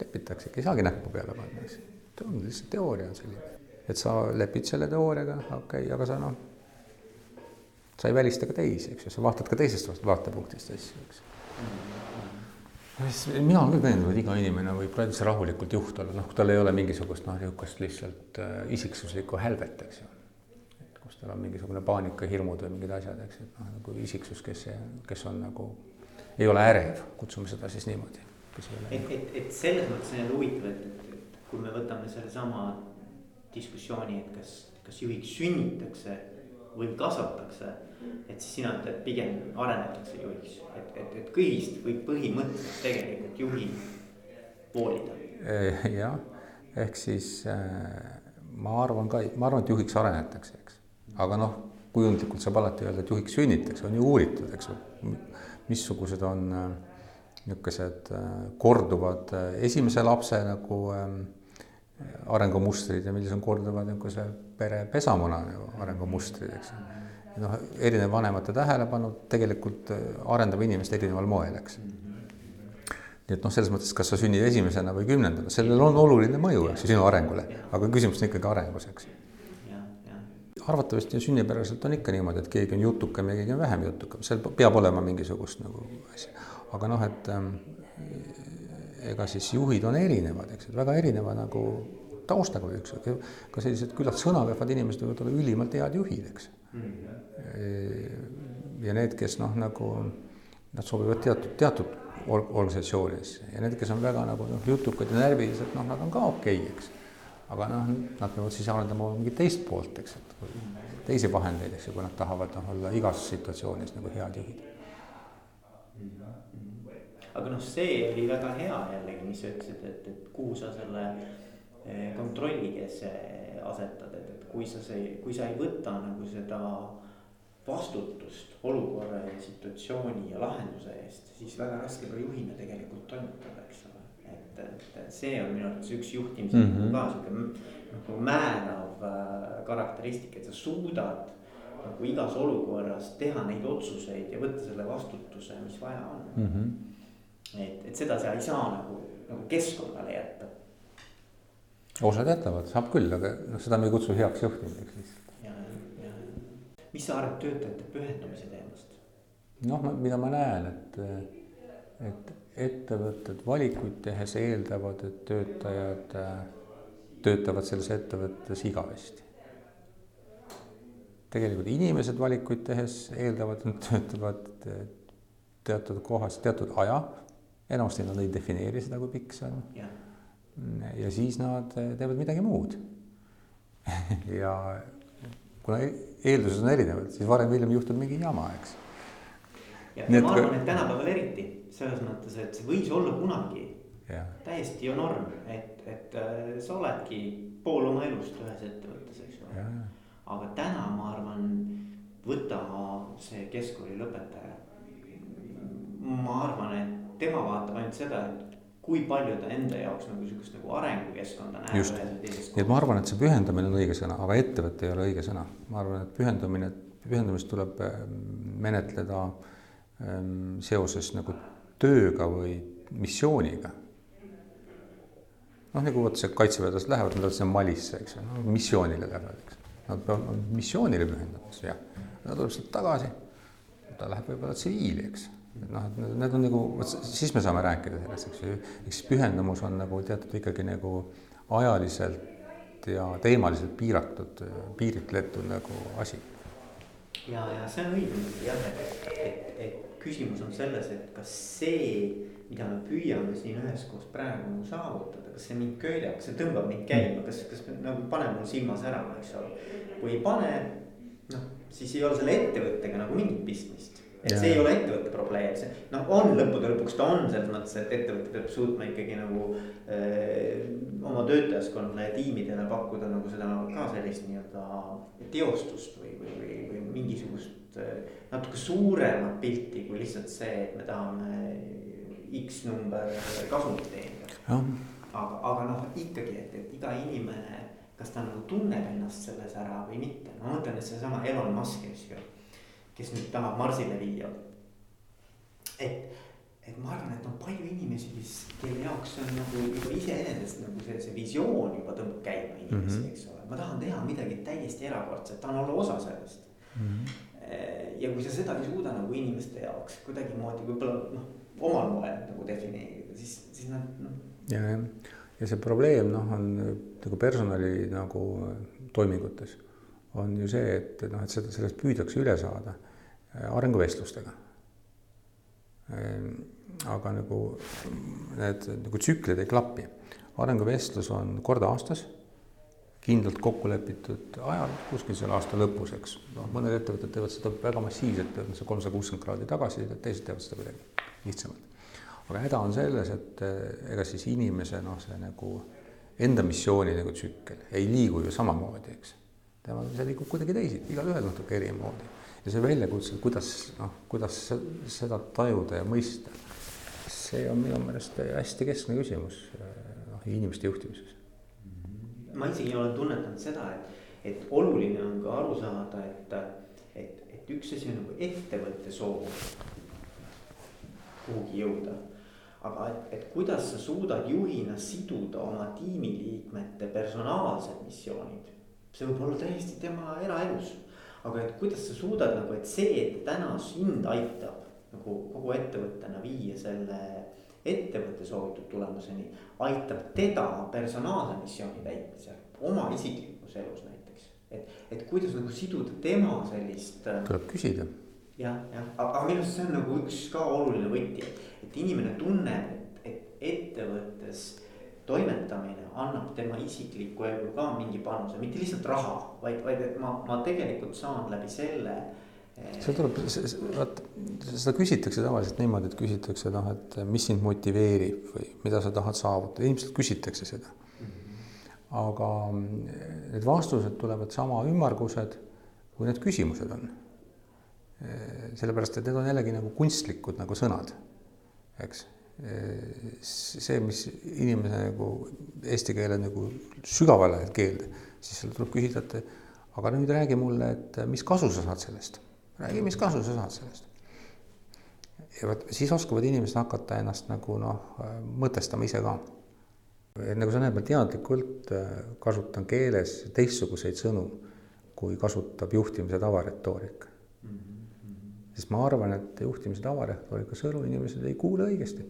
lepitaksegi, ei saagi näppu peale panna, eks. on lihtsalt teooria on selline, et sa lepid selle teooriaga, okei okay,, aga sa noh, sa ei välista ka teisi, eks ju, sa vaatad ka teisest vaatepunktist asju, eks mina olen küll veendunud, iga inimene võib täitsa rahulikult juht olla, noh, tal ei ole mingisugust noh, niisugust lihtsalt äh, isiksuslikku hälvet, eks ju tal on mingisugune paanika, hirmud või mingid asjad, eks, et noh, nagu isiksus, kes, kes on nagu, ei ole ärev, kutsume seda siis niimoodi.
et, et, et selles mõttes on jälle huvitav, et, et, kui me võtame sellesama diskussiooni, et kas, kas juhiks sünnitakse või kasvatakse. et siis sina ütled, pigem arenetakse juhiks, et, et, et kõigist võib põhimõtteliselt tegelikult juhi hoolida.
jah, ehk siis äh, ma arvan ka, ma arvan, et juhiks arenetakse, aga noh, kujundlikult saab alati öelda, et juhiks sünnitakse, on ju uuritud, eks ju, missugused on äh, niisugused äh, korduvad äh, esimese lapse nagu arengumustrid ja millised on korduvad niisuguse pere pesamuna nagu arengumustrid, eks noh, erinev vanemate tähelepanu tegelikult arendab inimest erineval moel, eks. Nii et noh, selles mõttes, kas sa sünnid esimesena või kümnendana, sellel on oluline mõju, eks ju, sinu arengule, aga küsimus on ikkagi arengus, eks arvatavasti sünnipäraselt on ikka niimoodi, et keegi on jutukam ja keegi on vähem jutukam, seal peab olema mingisugust nagu asja. aga noh, et ähm, ega siis juhid on erinevad, eks, et väga erineva nagu taustaga või üks, ka sellised küllalt sõnavõtvad inimesed võivad olla ülimalt head juhid, eks. ja need, kes noh, nagu nad sobivad teatud, teatud organisatsioonidesse ja need, kes on väga nagu noh, jutukad ja närvilised, noh, nad on ka okei okay,, eks aga noh, nad peavad siis arendama mingit teist poolt, eks, et teisi vahendeid, eks ju, kui nad tahavad noh, olla igas situatsioonis nagu head juhid.
aga noh, see oli väga hea jällegi, mis sa ütlesid, et, et kuhu sa selle eh, kontrollikesse asetad, et, et kui sa see, kui sa ei võta nagu seda vastutust olukorra ja situatsiooni ja lahenduse eest, siis väga raske ka juhina tegelikult toimetada, et, et see on minu arvates üks juhtimise mm -hmm. ka sihuke nagu määrav äh, karakteristik, et sa suudad nagu igas olukorras teha neid otsuseid ja võtta selle vastutuse, mis vaja on mm. -hmm. et, et seda sa ei saa nagu, nagu keskkonnale jätta.
osad jätavad, saab küll, aga noh, seda me ei kutsu heaks juhtimiseks lihtsalt.
mis sa arvad töötajate pühendumise teemast?
noh, mida ma näen, et, et ettevõtted valikuid tehes eeldavad, et töötajad äh, töötavad selles ettevõttes igavesti. tegelikult inimesed valikuid tehes eeldavad, et nad töötavad teatud kohas teatud aja. enamasti nad ei defineeri seda, kui pikk see on. ja siis nad teevad midagi muud ja kuna eeldused on erinevad, siis varem või hiljem juhtub mingi jama, eks.
ja ma arvan, et tänapäeval eriti selles mõttes, et see võis olla kunagi ja. täiesti ju norm, et, et äh, sa oledki pool oma elust ühes ettevõttes, eks ole. aga täna ma arvan, võta see keskkooli lõpetaja. ma arvan, et tema vaatab ainult seda, et kui palju ta enda jaoks nagu sihukest nagu arengukeskkonda näeb.
just, nii et ma arvan, et see pühendamine on õige sõna, aga ettevõte ei ole õige sõna. ma arvan, et pühendumine, pühendumist tuleb ähm, menetleda ähm, seoses nagu tööga või missiooniga. noh, nagu vot see kaitseväelased lähevad, nad lähevad sinna Malisse, eks ju no,, missioonile lähevad, eks. Nad peavad missioonile pühendatud, jah. ta tuleb sealt tagasi, ta läheb võib-olla tsiviili, eks noh, et need on nagu, vot siis me saame rääkida sellest, eks ju, eks pühendumus on nagu teatud ikkagi nagu ajaliselt ja teemaliselt piiratud, piiritletud nagu asi.
ja, ja see on õige jah, et, et küsimus on selles, et kas see, mida me püüame siin üheskoos praegu nagu saavutada, kas see mind köidab, kas see tõmbab mind käima, kas, kas nagu paneb mul silma särama, eks ole. kui ei pane, noh, siis ei ole selle ettevõttega nagu mingit pistmist et ja. see ei ole ettevõtte probleem, see noh, on lõppude lõpuks ta on selles mõttes, et ettevõte peab suutma ikkagi nagu öö, eh, oma töötajaskonnale ja tiimidele pakkuda nagu seda ka sellist nii-öelda teostust või, või, või, või mingisugust eh, natuke suuremat pilti kui lihtsalt see, et me tahame X number kasumit teenida. aga, aga noh, ikkagi, et, et iga inimene, kas ta nagu tunneb ennast selles ära või mitte, ma mõtlen, et seesama Elon Musk, eks ju kes nüüd tahab Marsile viia. et, et ma arvan, et on palju inimesi, kes, kelle jaoks on nagu juba iseenesest nagu see, see visioon juba tõmbab käima inimesi mm, -hmm. eks ole. ma tahan teha midagi täiesti erakordset, tahan olla osa sellest mm. -hmm. Ja kui sa seda ei suuda nagu inimeste jaoks kuidagimoodi võib-olla noh, omal moel nagu defineerida, siis, siis nad noh.
ja, jah, ja see probleem noh, on nagu personali nagu toimingutes on ju see, et noh, et seda, sellest püüdakse üle saada Äh, arenguvestlustega. Ehm, aga nagu need nagu tsüklid ei klapi. arenguvestlus on kord aastas, kindlalt kokku lepitud ajal, kuskil selle aasta lõpus, eks. noh, mõned ettevõtted teevad seda väga massiivselt, teevad see kolmsada kuuskümmend kraadi tagasi, teised teevad seda kuidagi lihtsamalt. aga häda on selles, et eh, ega siis inimese noh, see nagu enda missiooni nagu tsükkel ei liigu ju samamoodi, eks. tema, see liigub kuidagi teisiti, igalühel natuke erimoodi ja see väljakutse, kuidas noh, kuidas seda tajuda ja mõista, see on minu meelest hästi keskne küsimus noh, inimeste juhtimises.
Ma isegi olen tunnetanud seda, et, et oluline on ka aru saada, et, et, et üks asi on nagu ettevõtte soov kuhugi jõuda. Aga et, et kuidas sa suudad juhina siduda oma tiimiliikmete personaalsed missioonid, see võib olla täiesti tema eraelus. Aga et kuidas sa suudad nagu, et see, et täna sind aitab nagu kogu ettevõttena viia selle ettevõtte soovitud tulemuseni, aitab teda personaalse missiooni täitmisel, oma isiklikus elus näiteks. et, et kuidas nagu siduda tema sellist.
Äh, tuleb küsida.
jah, jah, aga minu arust see on nagu üks ka oluline võti, et inimene tunneb, et, et ettevõttes toimetamine annab tema isiklikku ellu ka mingi panuse, mitte lihtsalt raha, vaid, vaid et ma, ma tegelikult saan läbi selle
see tuleb, vaat seda küsitakse tavaliselt niimoodi, et küsitakse noh, et mis sind motiveerib või mida sa tahad saavutada, ilmselt küsitakse seda mm. aga need vastused tulevad sama ümmargused, kui need küsimused on. Eh, sellepärast, et need on jällegi nagu kunstlikud nagu sõnad, eks see, mis inimese nagu eesti keele nagu sügavale keelde, siis seal tuleb küsida, et aga nüüd räägi mulle, et mis kasu sa saad sellest, räägi, mis kasu sa saad sellest. ja vot siis oskavad inimesed hakata ennast nagu noh, mõtestama ise ka. nagu sa näed, ma teadlikult äh, kasutan keeles teistsuguseid sõnu, kui kasutab juhtimise tavaretoorika mm. -hmm. sest ma arvan, et juhtimise tavaretoorika sõnu inimesed ei kuule õigesti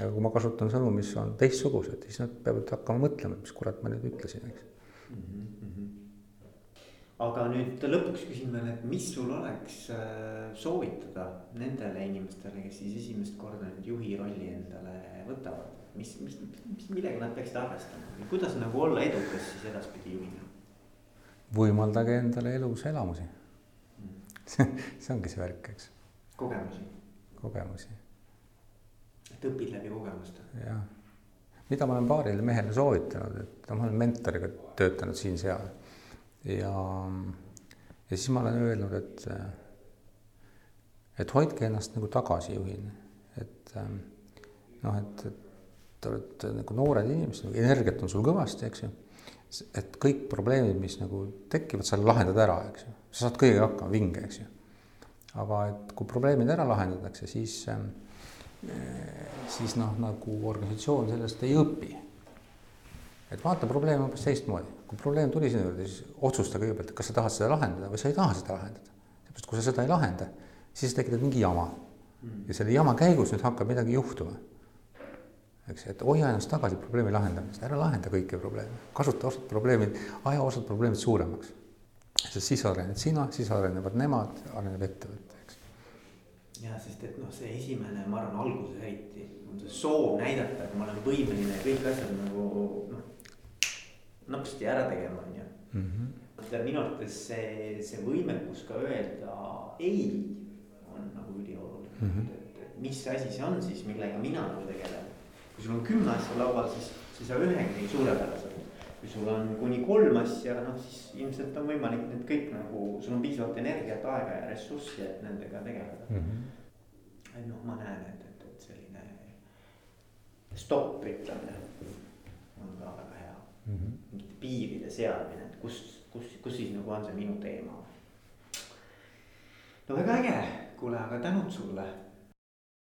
aga kui ma kasutan sõnu, mis on teistsugused, siis nad peavad hakkama mõtlema, mis kurat ma nüüd ütlesin, eks mm. -hmm.
Aga nüüd lõpuks küsin veel, et mis sul oleks äh, soovitada nendele inimestele, kes siis esimest korda nüüd juhi rolli endale võtavad? mis, mis, mis, millega nad peaksid arvestama, kuidas nagu olla edukas siis edaspidi juhina?
võimaldage endale elus elamusi mm. see ongi see värk, eks.
kogemusi.
kogemusi.
et õpid läbi kogemuste.
jah, mida ma olen paarile mehele soovitanud, et no ma olen mentoriga töötanud siin-seal ja, ja siis ma olen öelnud, et, et hoidke ennast nagu tagasi juhina, et noh, et, et te olete nagu noored inimesed, nagu energiat on sul kõvasti, eks ju. et kõik probleemid, mis nagu tekivad, sa lahendad ära, eks ju, sa saad kõigega hakkama, vinge, eks ju. aga et kui probleemid ära lahendatakse, siis, siis noh, nagu organisatsioon sellest ei õpi et vaata probleem hoopis teistmoodi, kui probleem tuli sinu juurde, siis otsusta kõigepealt, kas sa tahad seda lahendada või sa ei taha seda lahendada. seepärast, kui sa seda ei lahenda, siis tekitad mingi jama. Mm. ja selle jama käigus nüüd hakkab midagi juhtuma. eks, et hoia ennast tagasi probleemi lahendamist, ära lahenda kõiki probleeme, kasuta osad probleemid, aja osad probleemid suuremaks. sest siis arened sina, siis arenevad nemad, areneb ettevõte, eks.
ja sest, et noh, see esimene, ma arvan, alguses eriti on see soov näidata, et ma olen võimeline kõik asjad nagu noh napsti ära tegema, on ju. Mhm. minu arvates see, see võimekus ka öelda ei on nagu ülioluline mm, -hmm. et, et mis asi see on siis, millega mina nagu tegelen. kui sul on kümme asja laual, siis sa ei saa ühegi suurepäraselt. kui sul on kuni kolm asja, noh siis ilmselt on võimalik need kõik nagu, sul on piisavalt energiat, aega ja ressurssi, et nendega tegeleda mm. -hmm. et noh, ma näen, et, et, et selline stopp ütlemine on ka väga hea mm. -hmm piiride seadmine, et kus, kus, kus siis nagu on see minu teema. no väga äge, kuule, aga tänud sulle